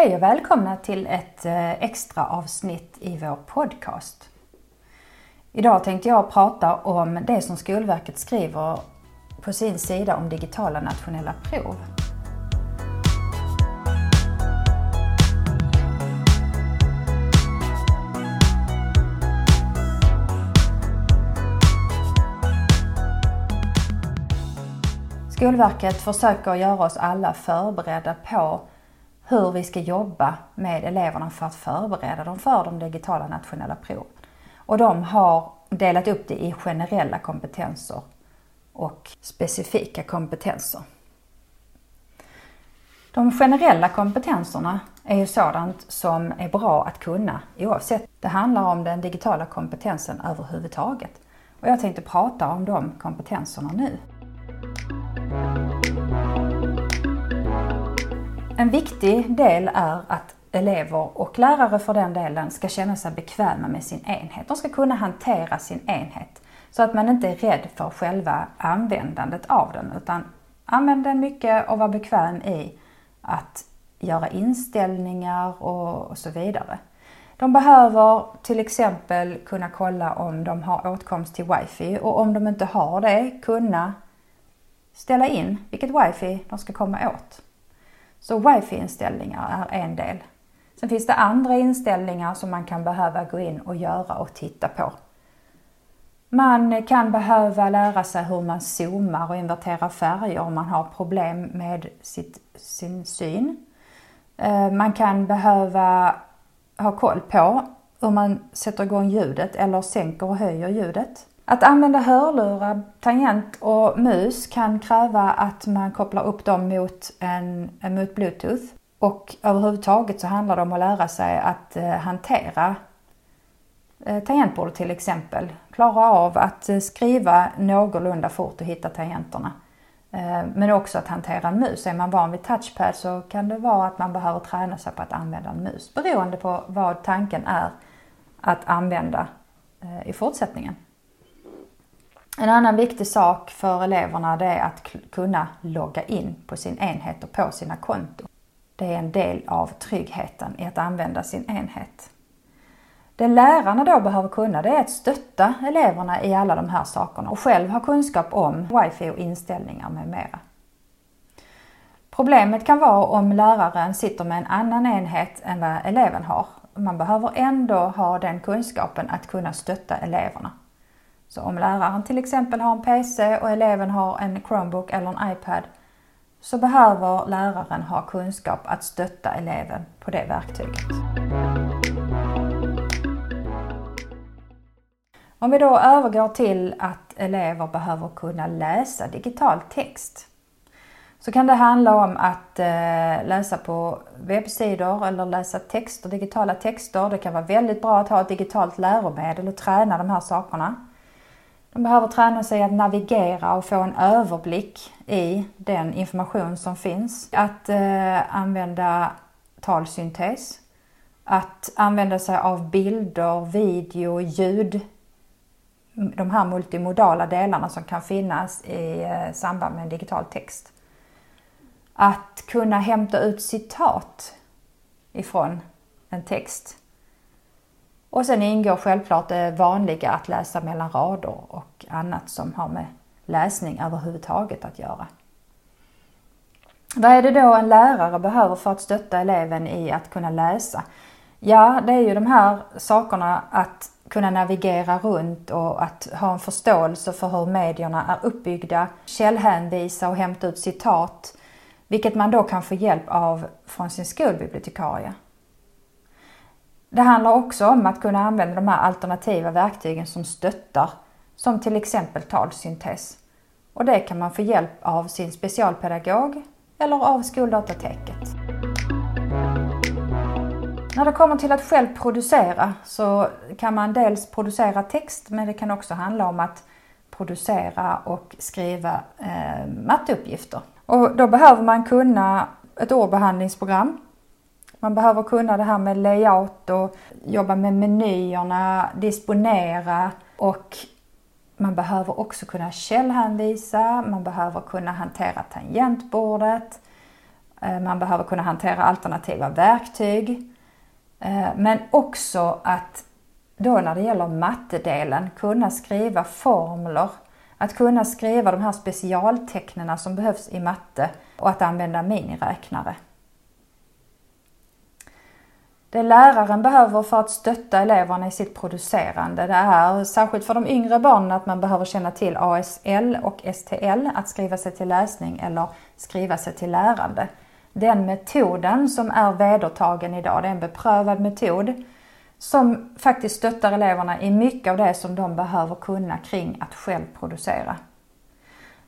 Hej och välkomna till ett eh, extra avsnitt i vår podcast. Idag tänkte jag prata om det som Skolverket skriver på sin sida om digitala nationella prov. Skolverket försöker göra oss alla förberedda på hur vi ska jobba med eleverna för att förbereda dem för de digitala nationella proven. Och de har delat upp det i generella kompetenser och specifika kompetenser. De generella kompetenserna är ju sådant som är bra att kunna oavsett. Det handlar om den digitala kompetensen överhuvudtaget. Och jag tänkte prata om de kompetenserna nu. En viktig del är att elever och lärare för den delen ska känna sig bekväma med sin enhet. De ska kunna hantera sin enhet så att man inte är rädd för själva användandet av den utan använd den mycket och var bekväm i att göra inställningar och så vidare. De behöver till exempel kunna kolla om de har åtkomst till wifi och om de inte har det kunna ställa in vilket wifi de ska komma åt. Så wifi-inställningar är en del. Sen finns det andra inställningar som man kan behöva gå in och göra och titta på. Man kan behöva lära sig hur man zoomar och inverterar färger om man har problem med sitt, sin syn. Eh, man kan behöva ha koll på hur man sätter igång ljudet eller sänker och höjer ljudet. Att använda hörlurar, tangent och mus kan kräva att man kopplar upp dem mot, en, mot bluetooth. Och överhuvudtaget så handlar det om att lära sig att eh, hantera eh, tangentbordet till exempel. Klara av att eh, skriva någorlunda fort och hitta tangenterna. Men också att hantera en mus. Är man van vid touchpad så kan det vara att man behöver träna sig på att använda en mus beroende på vad tanken är att använda i fortsättningen. En annan viktig sak för eleverna det är att kunna logga in på sin enhet och på sina konton. Det är en del av tryggheten i att använda sin enhet. Det lärarna då behöver kunna det är att stötta eleverna i alla de här sakerna och själv ha kunskap om wifi och inställningar med mera. Problemet kan vara om läraren sitter med en annan enhet än vad eleven har. Man behöver ändå ha den kunskapen att kunna stötta eleverna. Så om läraren till exempel har en PC och eleven har en Chromebook eller en iPad så behöver läraren ha kunskap att stötta eleven på det verktyget. Om vi då övergår till att elever behöver kunna läsa digital text så kan det handla om att eh, läsa på webbsidor eller läsa texter, digitala texter. Det kan vara väldigt bra att ha ett digitalt läromedel och träna de här sakerna. De behöver träna sig att navigera och få en överblick i den information som finns. Att eh, använda talsyntes. Att använda sig av bilder, video, ljud. De här multimodala delarna som kan finnas i eh, samband med en digital text. Att kunna hämta ut citat ifrån en text och sen ingår självklart det vanliga att läsa mellan rader och annat som har med läsning överhuvudtaget att göra. Vad är det då en lärare behöver för att stötta eleven i att kunna läsa? Ja, det är ju de här sakerna att kunna navigera runt och att ha en förståelse för hur medierna är uppbyggda, källhänvisa och hämta ut citat, vilket man då kan få hjälp av från sin skolbibliotekarie. Det handlar också om att kunna använda de här alternativa verktygen som stöttar, som till exempel talsyntes. Och det kan man få hjälp av sin specialpedagog eller av skoldatateket. När det kommer till att själv producera så kan man dels producera text men det kan också handla om att producera och skriva eh, matteuppgifter. Och då behöver man kunna ett ordbehandlingsprogram man behöver kunna det här med layout och jobba med menyerna, disponera och man behöver också kunna källhänvisa, man behöver kunna hantera tangentbordet. Eh, man behöver kunna hantera alternativa verktyg. Eh, men också att då när det gäller mattedelen kunna skriva formler, att kunna skriva de här specialtecknen som behövs i matte och att använda miniräknare. Det läraren behöver för att stötta eleverna i sitt producerande det är särskilt för de yngre barnen att man behöver känna till ASL och STL, att skriva sig till läsning eller skriva sig till lärande. Den metoden som är vedertagen idag, det är en beprövad metod som faktiskt stöttar eleverna i mycket av det som de behöver kunna kring att själv producera.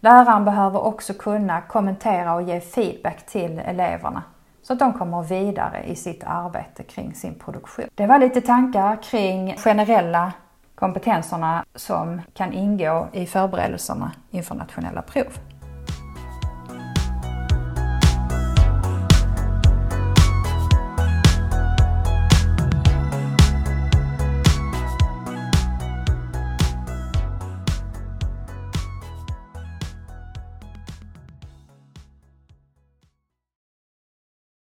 Läraren behöver också kunna kommentera och ge feedback till eleverna så att de kommer vidare i sitt arbete kring sin produktion. Det var lite tankar kring generella kompetenserna som kan ingå i förberedelserna inför nationella prov.